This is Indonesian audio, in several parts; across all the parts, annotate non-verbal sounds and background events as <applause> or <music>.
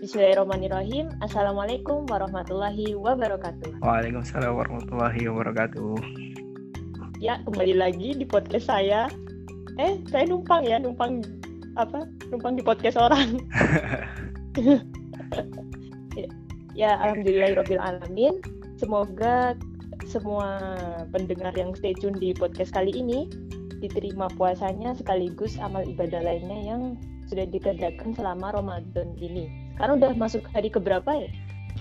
Bismillahirrahmanirrahim. Assalamualaikum warahmatullahi wabarakatuh. Waalaikumsalam warahmatullahi wabarakatuh. Ya, kembali lagi di podcast saya. Eh, saya numpang ya, numpang apa? Numpang di podcast orang. <laughs> ya, alhamdulillahirabbil alamin. Semoga semua pendengar yang stay tune di podcast kali ini diterima puasanya sekaligus amal ibadah lainnya yang sudah dikerjakan selama Ramadan ini. Sekarang udah masuk hari keberapa ya?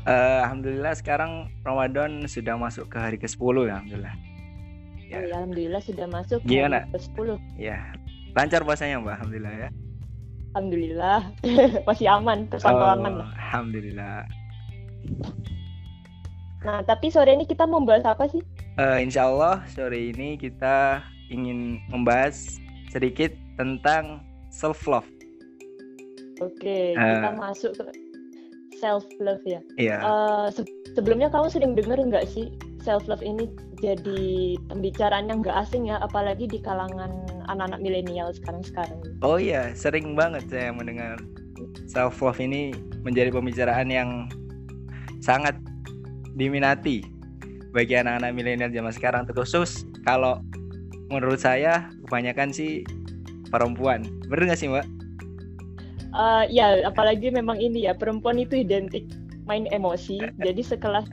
Uh, Alhamdulillah sekarang Ramadan sudah masuk ke hari ke-10 ya Alhamdulillah. Ya. Oh, ya, Alhamdulillah sudah masuk Gimana? hari ke-10. Ya, lancar puasanya Mbak Alhamdulillah ya. Alhamdulillah <laughs> masih aman, terpantau oh, aman lah. Alhamdulillah. Nah, tapi sore ini kita membahas apa sih? Uh, insya Allah sore ini kita ingin membahas sedikit tentang self love. Oke, uh, kita masuk ke self love ya. Iya. Uh, se sebelumnya kamu sering dengar nggak sih self love ini jadi pembicaraan yang nggak asing ya, apalagi di kalangan anak-anak milenial sekarang-sekarang. Oh iya, sering banget saya mendengar self love ini menjadi pembicaraan yang sangat diminati bagi anak-anak milenial zaman sekarang terkhusus kalau menurut saya kebanyakan sih perempuan. Bener nggak sih mbak? Uh, ya apalagi memang ini ya perempuan itu identik main emosi jadi sekelas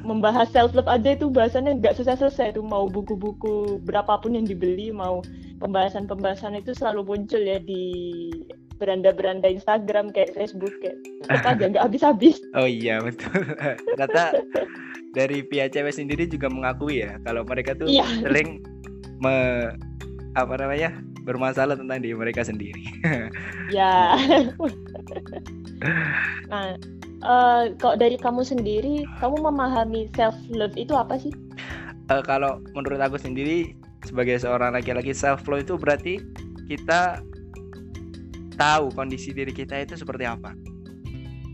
membahas self love aja itu bahasannya nggak selesai-selesai itu mau buku-buku berapapun yang dibeli mau pembahasan-pembahasan itu selalu muncul ya di beranda-beranda Instagram kayak Facebook kayak apa aja nggak habis-habis. Oh iya betul. <laughs> Kata dari pihak cewek sendiri juga mengakui ya kalau mereka tuh iya. sering me, apa namanya bermasalah tentang diri mereka sendiri. <laughs> ya. nah, uh, kalau dari kamu sendiri, kamu memahami self love itu apa sih? Uh, kalau menurut aku sendiri, sebagai seorang laki-laki self love itu berarti kita tahu kondisi diri kita itu seperti apa.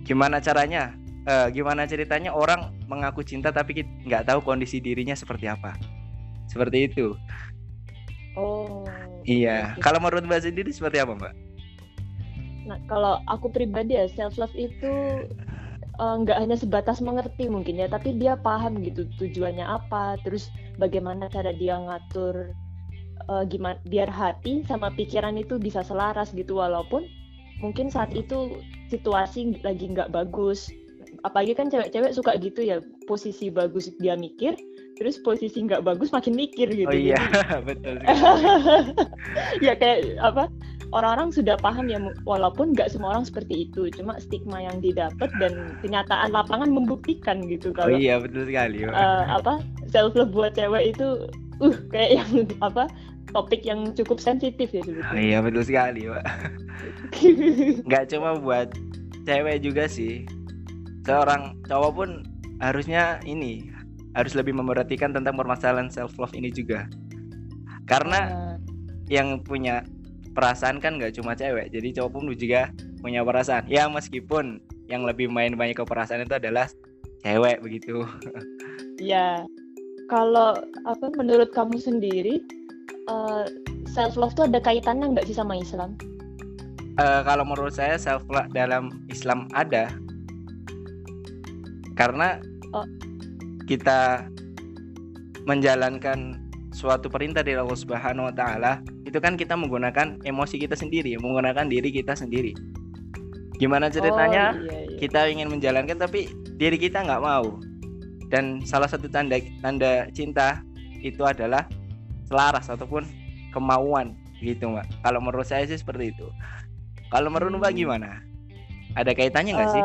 Gimana caranya? Uh, gimana ceritanya orang mengaku cinta tapi nggak tahu kondisi dirinya seperti apa? Seperti itu. Oh. Iya. Gitu. Kalau menurut Mbak sendiri seperti apa, Mbak? Nah, kalau aku pribadi ya self love itu <laughs> eh, nggak uh, hanya sebatas mengerti mungkin ya, tapi dia paham gitu tujuannya apa, terus bagaimana cara dia ngatur uh, gimana biar hati sama pikiran itu bisa selaras gitu walaupun mungkin saat itu situasi lagi nggak bagus apalagi kan cewek-cewek suka gitu ya posisi bagus dia mikir terus posisi nggak bagus makin mikir gitu. Oh iya, <laughs> <laughs> betul. ya kayak apa? Orang-orang sudah paham ya walaupun nggak semua orang seperti itu, cuma stigma yang didapat dan kenyataan lapangan membuktikan gitu kalau. Oh iya, betul sekali. Uh, apa self love buat cewek itu uh kayak yang apa topik yang cukup sensitif ya sebetulnya. Oh, iya betul sekali, Pak. <laughs> nggak cuma buat cewek juga sih. Seorang cowok pun harusnya ini harus lebih memperhatikan tentang permasalahan self love ini juga. Karena uh. yang punya perasaan kan nggak cuma cewek jadi cowok pun juga punya perasaan. Ya meskipun yang lebih main banyak ke perasaan itu adalah cewek begitu. <laughs> Ya kalau apa menurut kamu sendiri uh, eh, self love itu ada kaitannya nggak sih sama Islam? Uh, kalau menurut saya self love dalam Islam ada. Karena oh kita menjalankan suatu perintah dari Allah Subhanahu wa taala, itu kan kita menggunakan emosi kita sendiri, menggunakan diri kita sendiri. Gimana ceritanya? Oh, iya, iya. Kita ingin menjalankan tapi diri kita nggak mau. Dan salah satu tanda tanda cinta itu adalah selaras ataupun kemauan gitu, Mbak. Kalau menurut saya sih seperti itu. Kalau menurut Mbak hmm. gimana? Ada kaitannya nggak uh, sih?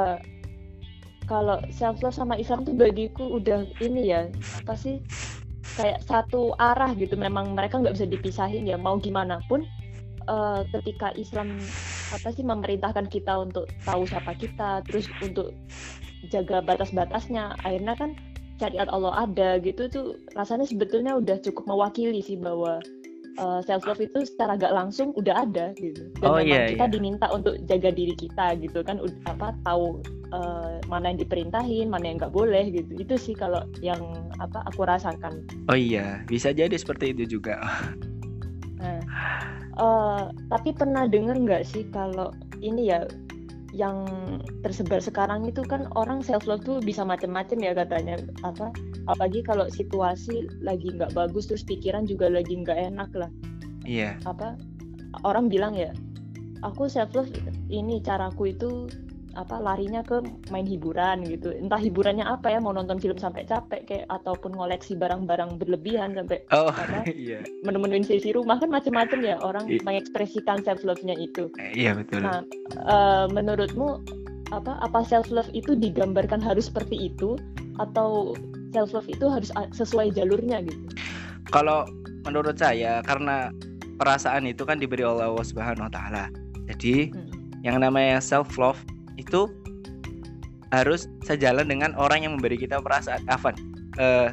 Kalau self love sama Islam tuh bagiku udah ini ya apa sih? Kayak satu arah gitu. Memang mereka nggak bisa dipisahin ya mau gimana pun uh, ketika Islam apa sih memerintahkan kita untuk tahu siapa kita terus untuk jaga batas-batasnya akhirnya kan syariat Allah ada gitu tuh rasanya sebetulnya udah cukup mewakili sih bahwa uh, eh, self love itu secara gak langsung udah ada gitu. Dan oh, memang iya, kita iya. diminta untuk jaga diri kita gitu kan. Apa tahu uh, mana yang diperintahin mana yang nggak boleh gitu. Itu sih kalau yang apa aku rasakan. Oh iya. Bisa jadi seperti itu juga. Nah, uh, tapi pernah dengar nggak sih kalau ini ya yang tersebar sekarang itu kan orang self love tuh bisa macam-macam ya katanya. Apa? Apalagi kalau situasi lagi nggak bagus terus pikiran juga lagi nggak enak lah. Iya. Apa? Orang bilang ya aku self love ini caraku itu apa larinya ke main hiburan gitu. Entah hiburannya apa ya mau nonton film sampai capek kayak ataupun ngoleksi barang-barang berlebihan sampai oh apa, <laughs> iya. menu-menu sisi rumah kan macam-macam ya orang I mengekspresikan self love-nya itu. Iya betul. Nah uh, menurutmu apa apa self love itu digambarkan harus seperti itu atau self love itu harus sesuai jalurnya gitu? Kalau menurut saya karena perasaan itu kan diberi oleh Allah Subhanahu wa taala. Jadi hmm. yang namanya self love itu harus sejalan dengan orang yang memberi kita perasaan. Afan uh,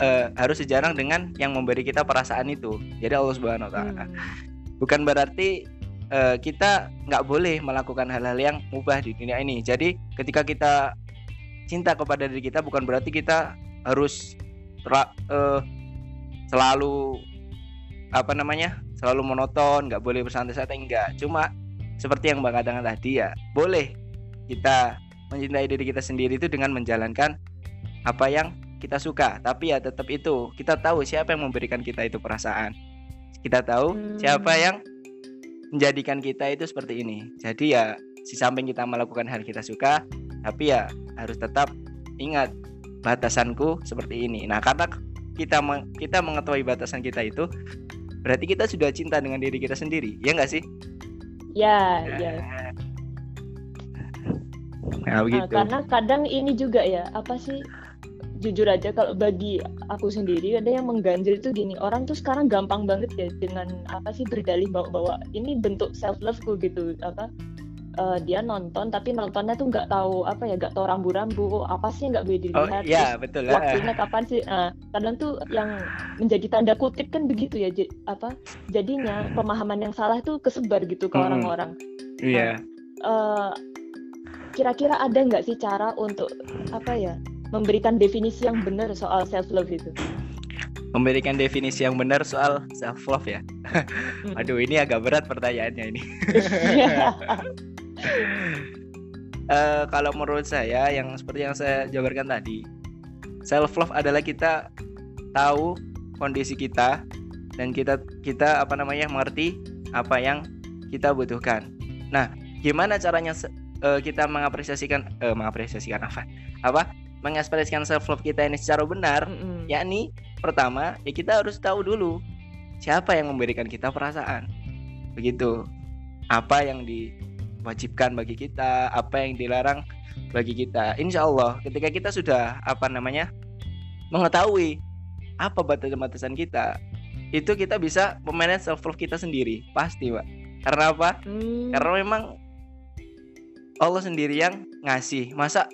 uh, harus sejalan dengan yang memberi kita perasaan itu. Jadi Allah Subhanahu Wa Taala. Hmm. bukan berarti uh, kita nggak boleh melakukan hal-hal yang mubah di dunia ini. Jadi ketika kita cinta kepada diri kita bukan berarti kita harus uh, selalu apa namanya selalu monoton nggak boleh bersantai-santai enggak cuma seperti yang Bang katakan tadi ya boleh kita mencintai diri kita sendiri itu dengan menjalankan apa yang kita suka. Tapi ya tetap itu kita tahu siapa yang memberikan kita itu perasaan. Kita tahu hmm. siapa yang menjadikan kita itu seperti ini. Jadi ya si samping kita melakukan hal kita suka tapi ya harus tetap ingat batasanku seperti ini. Nah karena kita kita mengetahui batasan kita itu berarti kita sudah cinta dengan diri kita sendiri. Ya enggak sih Ya, ya. Nah, begitu. Nah, karena kadang ini juga ya, apa sih? Jujur aja kalau bagi aku sendiri ada yang mengganjil itu gini, orang tuh sekarang gampang banget ya dengan apa sih berdalih bahwa, bahwa ini bentuk self loveku gitu, apa uh, dia nonton tapi nontonnya tuh nggak tahu apa ya nggak tahu rambu-rambu oh, apa sih nggak boleh dilihat oh, iya, betul lah. waktunya kapan sih uh, kadang tuh yang menjadi tanda kutip kan begitu ya j- apa jadinya pemahaman yang salah itu kesebar gitu ke orang-orang hmm. iya yeah. uh, kira-kira ada nggak sih cara untuk apa ya memberikan definisi yang benar soal self love itu memberikan definisi yang benar soal self love ya. Hmm. <laughs> Aduh, ini agak berat pertanyaannya ini. <laughs> <laughs> uh, kalau menurut saya yang seperti yang saya jabarkan tadi self love adalah kita tahu kondisi kita dan kita kita apa namanya mengerti apa yang kita butuhkan. Nah gimana caranya uh, kita mengapresiasikan uh, mengapresiasikan apa? Apa? Mengekspresikan self love kita ini secara benar mm -hmm. yakni pertama ya kita harus tahu dulu siapa yang memberikan kita perasaan. Begitu. Apa yang di wajibkan bagi kita, apa yang dilarang bagi kita. Insya Allah ketika kita sudah apa namanya mengetahui apa batasan-batasan kita, itu kita bisa memanage self love kita sendiri, pasti, Pak. Karena apa? Hmm. Karena memang Allah sendiri yang ngasih. Masa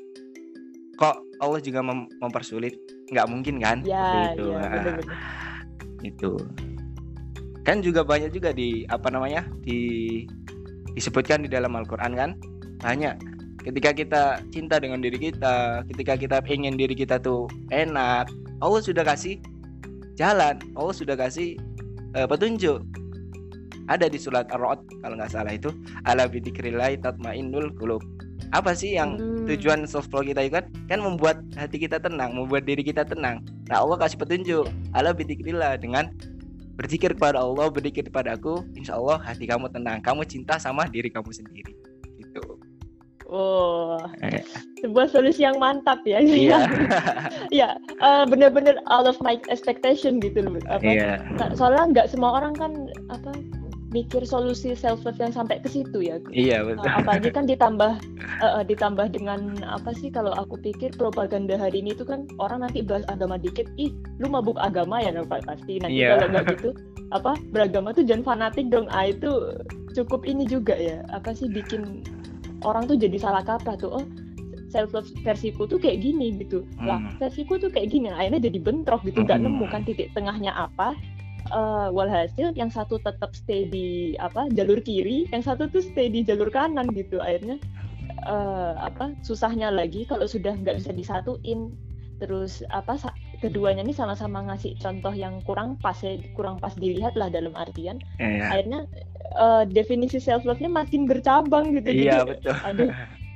kok Allah juga mem mempersulit? Nggak mungkin kan? Ya, itu. Ya, bener -bener. itu. Kan juga banyak juga di apa namanya? di disebutkan di dalam Al-Quran kan? Banyak. Ketika kita cinta dengan diri kita ketika kita ingin diri kita tuh enak Allah sudah kasih jalan Allah sudah kasih uh, petunjuk. Ada di surat Ar-Ra'd kalau nggak salah itu ala bidzikrillah tatmainnul qulub. Apa sih yang hmm. tujuan self love kita itu kan? Kan membuat hati kita tenang membuat diri kita tenang. Nah Allah kasih petunjuk ala bidzikrillah dengan berzikir kepada Allah, berzikir kepada aku, insya Allah hati kamu tenang, kamu cinta sama diri kamu sendiri. Gitu. Oh, eh. sebuah solusi yang mantap ya. Iya. <laughs> ya, uh, bener-bener out of my expectation gitu loh. Apa? Yeah. Soalnya nggak semua orang kan apa mikir solusi self love yang sampai ke situ ya. Iya betul. Uh, apalagi kan ditambah uh, <laughs> ditambah dengan apa sih kalau aku pikir propaganda hari ini itu kan orang nanti bahas agama dikit, ih lu mabuk agama ya Pak pasti. Nanti yeah. kalau nggak gitu <laughs> apa beragama tuh jangan fanatik dong. Ah itu cukup ini juga ya. Apa sih bikin orang tuh jadi salah kaprah tuh. Oh self love versiku tuh kayak gini gitu. Lah, hmm. versiku tuh kayak gini. Akhirnya jadi bentrok gitu, nggak hmm. nemu kan titik tengahnya apa uh, walhasil yang satu tetap stay di apa jalur kiri, yang satu tuh stay di jalur kanan gitu. Akhirnya uh, apa susahnya lagi kalau sudah nggak bisa disatuin. Terus apa keduanya ini sama-sama ngasih contoh yang kurang pas ya, kurang pas dilihat lah dalam artian. Yeah. Akhirnya uh, definisi self love nya makin bercabang gitu iya jadi, betul aduh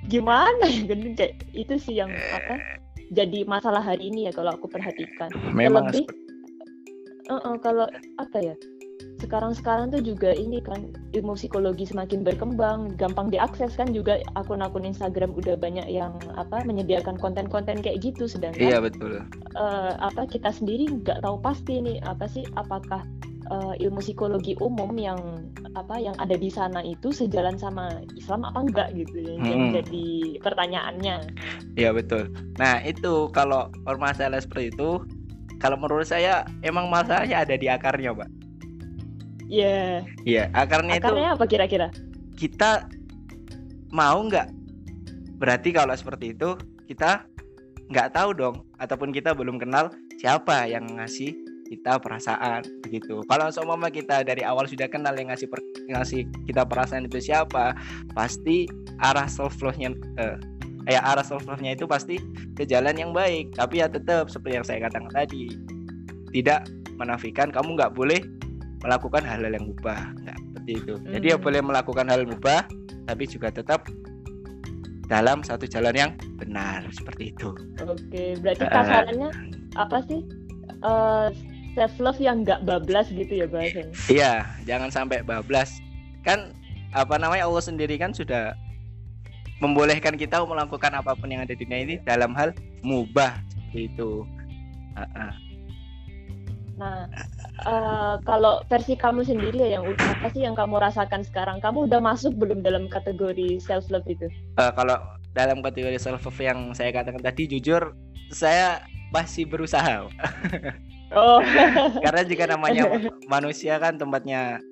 gimana gitu kayak itu sih yang apa jadi masalah hari ini ya kalau aku perhatikan memang lebih uh -uh, kalau apa ya sekarang-sekarang tuh juga ini kan ilmu psikologi semakin berkembang, gampang diakses kan juga akun-akun Instagram udah banyak yang apa menyediakan konten-konten kayak gitu sedangkan Iya betul. Uh, apa kita sendiri nggak tahu pasti nih apa sih apakah uh, ilmu psikologi umum yang apa yang ada di sana itu sejalan sama Islam apa enggak gitu ya hmm. yang jadi pertanyaannya. Iya betul. Nah, itu kalau permasalahan seperti itu kalau menurut saya emang masalahnya ada di akarnya, Mbak Iya. Yeah. Iya, akarnya, akarnya itu. apa kira-kira? Kita mau nggak? Berarti kalau seperti itu kita nggak tahu dong, ataupun kita belum kenal siapa yang ngasih kita perasaan begitu. Kalau seumpama kita dari awal sudah kenal yang ngasih per, ngasih kita perasaan itu siapa, pasti arah self love-nya eh, ya arah self love-nya itu pasti ke jalan yang baik. Tapi ya tetap seperti yang saya katakan tadi, tidak menafikan kamu nggak boleh melakukan hal-hal yang mubah. Nggak seperti itu. Hmm. jadi ya hmm. boleh melakukan hal mubah tapi juga tetap dalam satu jalan yang benar. Seperti itu. Oke berarti kasarannya uh, apa sih? Uh, self love yang nggak bablas gitu ya bahasanya iya jangan sampai bablas. Kan apa namanya Allah sendiri kan sudah membolehkan kita melakukan apa pun yang ada di dunia ini dalam hal mubah itu uh -uh. nah Uh, kalau versi kamu sendiri ya yang apa sih yang kamu rasakan sekarang? Kamu udah masuk belum dalam kategori self love itu? Uh, kalau dalam kategori self love yang saya katakan tadi, jujur saya masih berusaha. <laughs> oh. Karena jika namanya <laughs> manusia kan tempatnya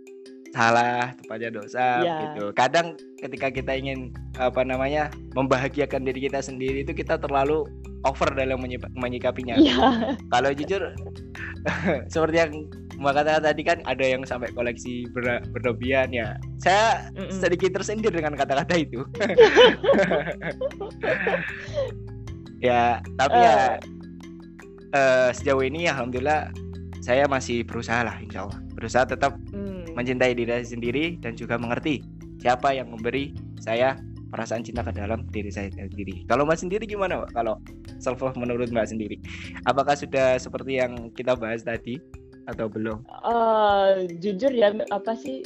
salah, tempatnya dosa yeah. gitu. Kadang ketika kita ingin apa namanya membahagiakan diri kita sendiri itu kita terlalu over dalam menyikapinya. Yeah. Kalau jujur <laughs> seperti yang Mbak kata tadi kan ada yang sampai koleksi ber berlebihan ya. Saya mm -mm. sedikit tersindir dengan kata-kata itu. <laughs> ya, tapi uh. ya uh, sejauh ini alhamdulillah saya masih berusaha lah insya Allah. Berusaha tetap mm. Mencintai diri sendiri dan juga mengerti siapa yang memberi saya perasaan cinta ke dalam diri saya sendiri. Kalau Mbak sendiri gimana, Mbak? Kalau self love menurut Mbak sendiri, apakah sudah seperti yang kita bahas tadi atau belum? Uh, jujur ya, apa sih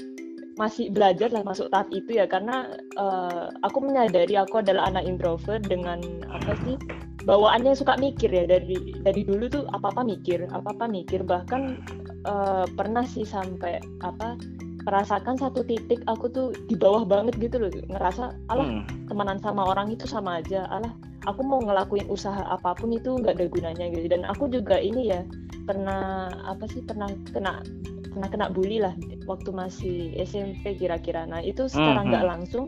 masih belajar lah masuk tahap itu ya karena uh, aku menyadari aku adalah anak introvert dengan apa sih bawaannya suka mikir ya dari dari dulu tuh apa apa mikir apa apa mikir bahkan uh, pernah sih sampai apa merasakan satu titik aku tuh di bawah banget gitu loh ngerasa alah hmm. temenan sama orang itu sama aja alah aku mau ngelakuin usaha apa pun itu nggak ada gunanya gitu dan aku juga ini ya pernah apa sih pernah kena pernah kena bully lah waktu masih SMP kira-kira nah itu secara nggak hmm. langsung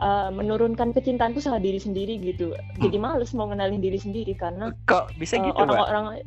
uh, menurunkan kecintaanku sama diri sendiri gitu jadi hmm. males mau ngenalin diri sendiri karena kok bisa uh, gitu orang-orang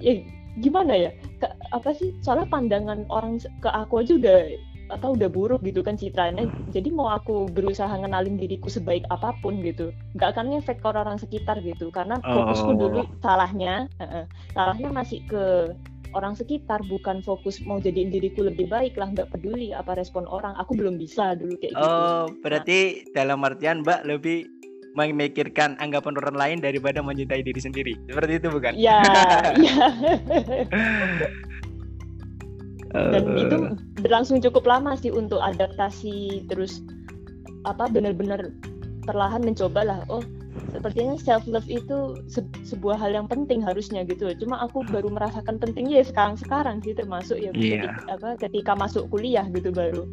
ya gimana ya? Ke, apa sih? Soalnya pandangan orang ke aku aja udah atau udah buruk gitu kan citranya. Jadi mau aku berusaha ngenalin diriku sebaik apa pun gitu nggak akan ngefek ke orang-orang sekitar gitu. Karena fokusku oh. dulu salahnya uh, salahnya masih ke orang sekitar bukan fokus mau jadiin diriku lebih baik lah nggak peduli apa respon orang. Aku belum bisa dulu kayak gitu. Oh berarti nah, dalam artian mbak lebih memikirkan anggapan orang lain daripada mencintai diri sendiri. Seperti itu bukan? Iya, iya. <laughs> Dan uh... itu berlangsung cukup lama sih untuk adaptasi terus apa benar-benar perlahan mencoba lah. Oh, sepertinya self love itu se sebuah hal yang penting harusnya gitu. Cuma aku baru merasakan pentingnya ya sekarang-sekarang sih termasuk ya yeah. ketika, apa ketika masuk kuliah gitu baru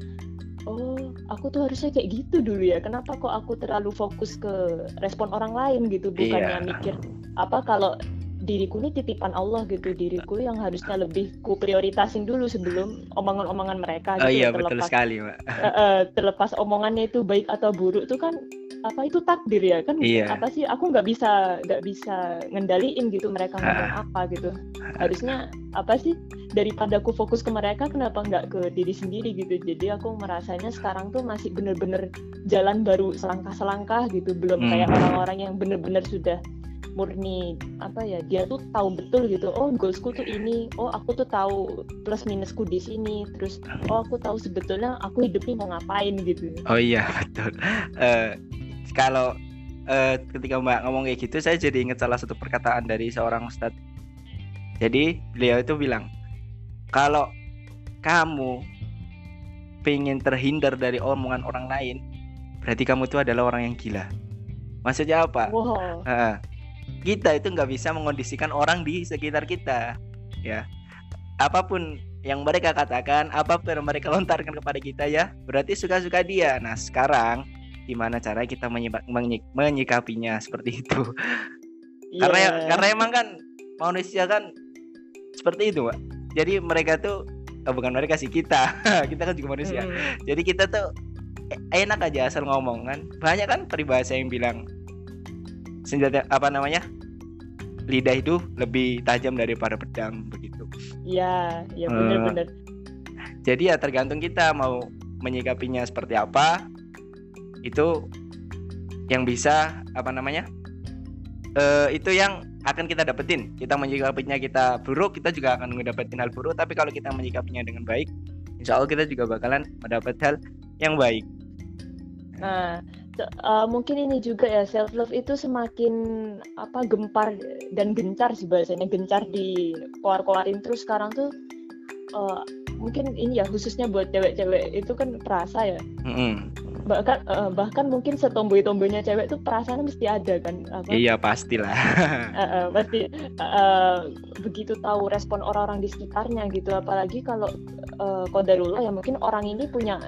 oh aku tuh harusnya kayak gitu dulu ya. Kenapa kok aku terlalu fokus ke respon orang lain gitu? Bukannya yeah. mikir apa kalau diriku ini titipan Allah gitu. Diriku yang harusnya lebih ku prioritasin dulu sebelum omongan-omongan mereka oh gitu. oh iya terlepas, betul sekali mbak. Uh, uh, terlepas omongannya itu baik atau buruk tuh kan apa itu takdir ya? Kan iya. apa sih aku nggak bisa nggak bisa ngendaliin gitu mereka ngomong apa gitu. Harusnya apa sih? Daripada aku fokus ke mereka kenapa nggak ke diri sendiri gitu? Jadi aku merasanya sekarang tuh masih bener-bener jalan baru selangkah-selangkah gitu. Belum hmm. kayak orang-orang yang bener-bener sudah murni apa ya dia tuh tahu betul gitu. Oh goalsku tuh ini. Oh aku tuh tahu plus minusku di sini. Terus oh aku tahu sebetulnya aku hidupnya mau ngapain gitu. Oh iya <laughs> betul. Uh, kalau uh, ketika mbak ngomong kayak gitu saya jadi ingat salah satu perkataan dari seorang ustadz. Jadi beliau itu bilang kalau kamu pengen terhindar dari omongan orang lain berarti kamu itu adalah orang yang gila. Maksudnya apa? Wow. uh, kita itu nggak bisa mengondisikan orang di sekitar kita ya. Apa pun yang mereka katakan apa pun yang mereka lontarkan kepada kita ya berarti suka-suka dia. Nah sekarang gimana cara kita menyik menyikapinya <laughs> seperti itu yeah. karena karena emang kan manusia kan seperti itu mbak jadi mereka tuh oh, bukan mereka sih kita <laughs> kita kan juga manusia hmm. jadi kita tuh e, enak aja asal ngomong kan banyak kan peribahasa yang bilang senjata apa namanya lidah itu lebih tajam daripada pedang begitu. Iya, ya benar-benar. Uh, jadi ya tergantung kita mau menyikapinya seperti apa. Itu yang bisa apa namanya? Uh, itu yang akan kita dapetin. Kita menyikapinya kita buruk, kita juga akan mendapatkan hal buruk. Tapi kalau kita menyikapinya dengan baik, insya Allah kita juga bakalan mendapat hal yang baik. Nah, uh, mungkin ini juga ya self love itu semakin apa gempar dan gencar sih bahasanya gencar di keluar-keluarin terus sekarang tuh uh, mungkin ini ya khususnya buat cewek-cewek itu kan perasa ya mm-hmm. Bahkan uh, bahkan mungkin setomboy-tomboynya cewek tuh perasaan mesti ada kan apa? iya pastilah. <laughs> Uh, uh, pasti uh, begitu tahu respon orang-orang di sekitarnya gitu. Apalagi kalau uh, kodarullah ya mungkin orang ini punya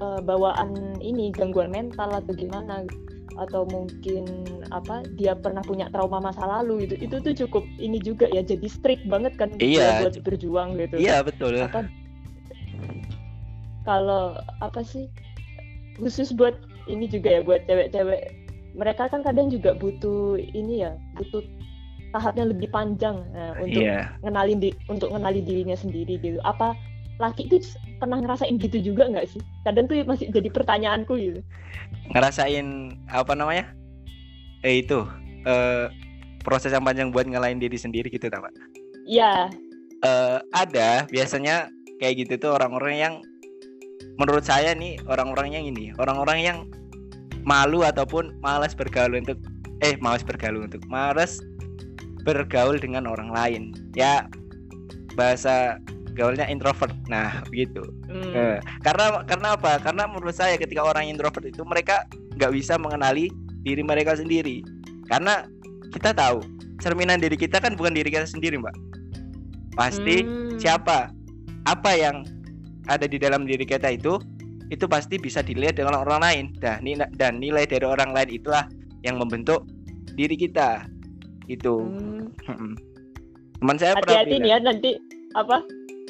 uh, bawaan ini gangguan mental atau gimana. Atau mungkin apa dia pernah punya trauma masa lalu gitu. Itu tuh cukup ini juga ya jadi strict banget kan iya, buat berjuang gitu. Iya betul. Apa? Kalau apa sih khusus buat ini juga ya buat cewek-cewek mereka kan kadang juga butuh ini ya butuh tahapnya lebih panjang nah, untuk yeah. ngenalin di untuk ngenalin dirinya sendiri gitu apa laki itu pernah ngerasain gitu juga nggak sih? Kadang tuh masih jadi pertanyaanku gitu. Ngerasain apa namanya? Eh itu eh, proses yang panjang buat ngelain diri sendiri gitu, tak pak? Iya. Eh, ada biasanya kayak gitu tuh orang-orang yang menurut saya nih orang-orang yang ini orang-orang yang malu ataupun malas bergaul untuk eh malas bergaul untuk malas bergaul dengan orang lain. Ya bahasa gaulnya introvert. Nah begitu hmm. eh, karena karena apa? Karena menurut saya ketika orang introvert itu mereka nggak bisa mengenali diri mereka sendiri. Karena kita tahu cerminan diri kita kan bukan diri kita sendiri mbak. Pasti hmm. siapa? Apa yang ada di dalam diri kita itu itu pasti bisa dilihat dengan orang lain dan nilai dan nilai dari orang lain itulah yang membentuk diri kita itu hmm. <laughs> teman saya hati-hati nih ya nanti apa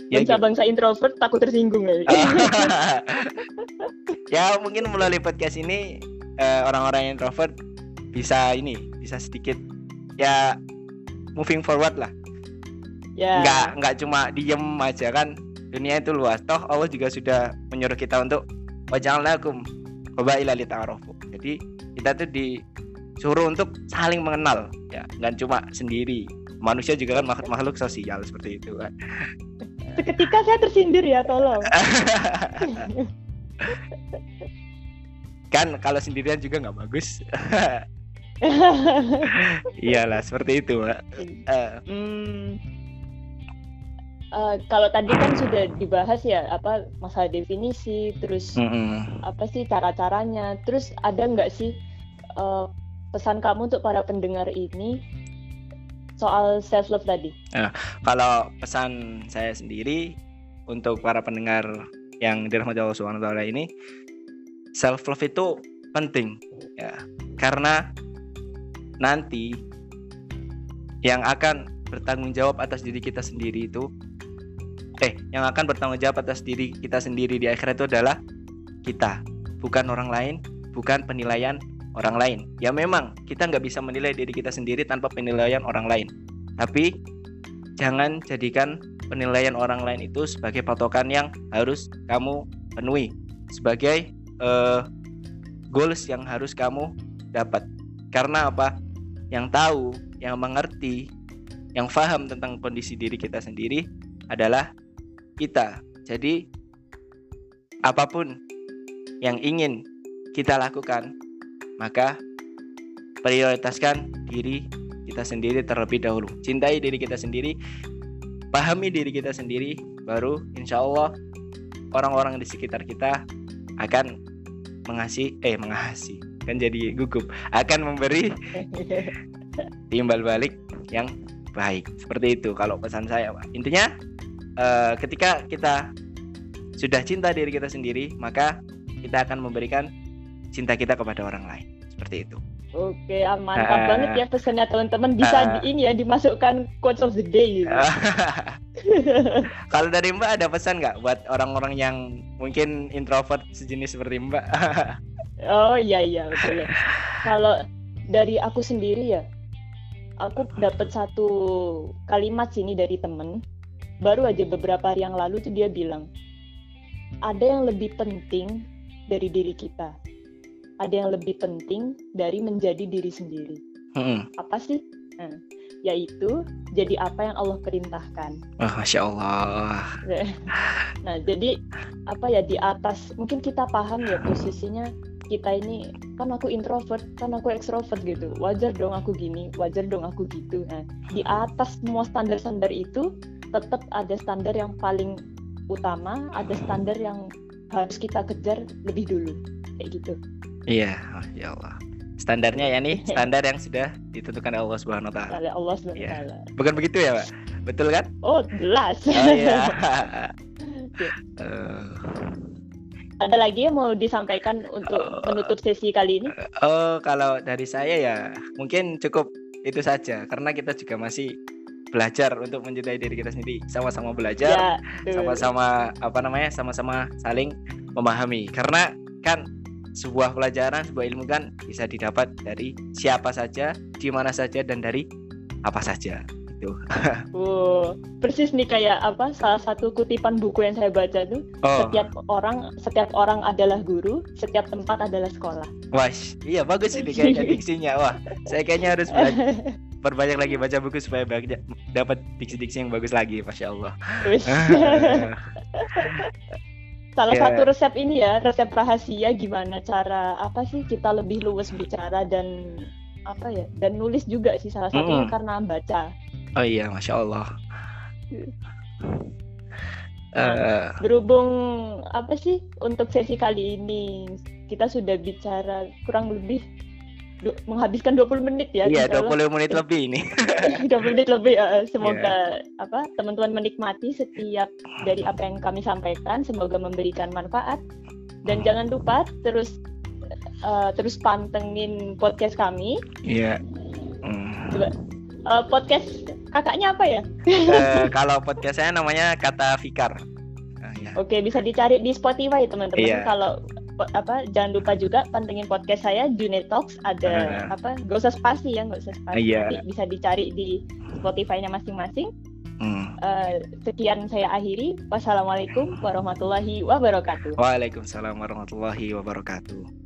ya, bangsa-bangsa introvert takut tersinggung ya. <laughs> ya mungkin melalui podcast ini uh, orang-orang introvert bisa ini bisa sedikit ya moving forward lah. Ya. Nggak nggak cuma diem aja kan dunia itu luas. Toh Allah juga sudah menyuruh kita untuk wajalnakum ilalit ta'arufu. Jadi kita tuh disuruh untuk saling mengenal ya, nggak cuma sendiri. Manusia juga kan makhluk makhluk sosial seperti itu kan. Seketika saya tersindir ya, tolong. kan kalau sendirian juga nggak bagus. <laughs> Iyalah seperti itu, Mbak. Uh. Hmm. Uh, kalau tadi kan sudah dibahas ya apa masalah definisi, terus mm -hmm. apa sih cara-caranya, terus ada nggak sih uh, pesan kamu untuk para pendengar ini soal self love tadi? Nah, kalau pesan saya sendiri untuk para pendengar yang dirahmati Allah Subhanahu wa taala ini self love itu penting ya. Karena nanti yang akan bertanggung jawab atas diri kita sendiri itu eh yang akan bertanggung jawab atas diri kita sendiri di akhirat itu adalah kita, bukan orang lain, bukan penilaian orang lain. Ya memang kita nggak bisa menilai diri kita sendiri tanpa penilaian orang lain. Tapi jangan jadikan penilaian orang lain itu sebagai patokan yang harus kamu penuhi sebagai uh, goals yang harus kamu dapat. Karena apa? yang tahu, yang mengerti, yang paham tentang kondisi diri kita sendiri adalah kita. Jadi apa pun yang ingin kita lakukan, maka prioritaskan diri kita sendiri terlebih dahulu. Cintai diri kita sendiri, pahami diri kita sendiri, baru insya Allah orang-orang di sekitar kita akan mengasih, eh mengasih, kan jadi gugup, akan memberi <laughs> timbal balik yang baik. Seperti itu kalau pesan saya, Pak. Intinya uh, ketika kita sudah cinta diri kita sendiri, maka kita akan memberikan cinta kita kepada orang lain. Seperti itu. Oke, mantap uh, banget ya pesannya teman-teman. Bisa uh, di ini ya dimasukkan quotes of the day gitu. <laughs> Kalau dari Mbak ada pesan nggak buat orang-orang yang mungkin introvert sejenis seperti Mbak? <laughs> oh iya iya betul ya. Kalau dari aku sendiri ya, aku dapat satu kalimat sini dari temen. Baru aja beberapa hari yang lalu tuh dia bilang, ada yang lebih penting dari diri kita ada yang lebih penting dari menjadi diri sendiri. Hmm. Apa sih? Nah, yaitu jadi apa yang Allah perintahkan. Oh, Masya Allah. <laughs> nah, jadi apa ya di atas mungkin kita paham ya posisinya kita ini kan aku introvert, kan aku ekstrovert gitu. Wajar dong aku gini, wajar dong aku gitu. Nah, di atas semua standar-standar itu tetap ada standar yang paling utama, ada standar yang harus kita kejar lebih dulu. Kayak gitu. Iya, oh, ya Allah. Standarnya ya nih, <laughs> standar yang sudah ditentukan Allah Subhanahu wa taala. Allah Subhanahu wa taala. Ya. Bukan begitu ya, Pak? Betul kan? Oh, jelas. <laughs> Oh iya. <laughs> uh. Ada lagi yang mau disampaikan untuk menutup sesi kali ini? Oh, kalau dari saya ya mungkin cukup itu saja karena kita juga masih belajar untuk mencintai diri kita sendiri sama-sama belajar ya, sama-sama apa namanya sama-sama saling memahami karena kan sebuah pelajaran, sebuah ilmu kan bisa didapat dari siapa saja, di mana saja dan dari apa saja. Itu. <laughs> oh, persis nih kayak apa salah satu kutipan buku yang saya baca tuh, oh. setiap orang setiap orang adalah guru, setiap tempat adalah sekolah. Wah, iya bagus ini kayaknya <laughs> diksinya. Wah, saya kayaknya harus belajar <laughs> perbanyak lagi baca buku supaya banyak dapat diksi-diksi yang bagus lagi, masya Allah. <laughs> salah yeah. satu resep ini ya resep rahasia gimana cara apa sih kita lebih luwes bicara dan apa ya dan nulis juga sih salah satunya mm. karena baca oh iya masya allah nah, uh, berhubung apa sih untuk sesi kali ini kita sudah bicara kurang lebih menghabiskan 20 menit ya. Iya, 20 menit lebih ini. <laughs> 20 menit lebih uh, semoga yeah. apa teman-teman menikmati setiap dari apa yang kami sampaikan, semoga memberikan manfaat. Dan hmm. jangan lupa terus uh, terus pantengin podcast kami. Iya. Yeah. Hmm. Coba uh, podcast kakaknya apa ya? uh, <laughs> kalau podcast saya namanya Kata Fikar. Uh, ya. Oke, bisa dicari di Spotify teman-teman. Yeah. Kalau apa jangan lupa juga pantengin podcast saya June Talks. Ada uh, apa gak usah spasi ya gak usah spasi. Iya. bisa dicari di Spotify-nya masing-masing. Hmm. uh, sekian saya akhiri. Wassalamualaikum warahmatullahi wabarakatuh. Waalaikumsalam warahmatullahi wabarakatuh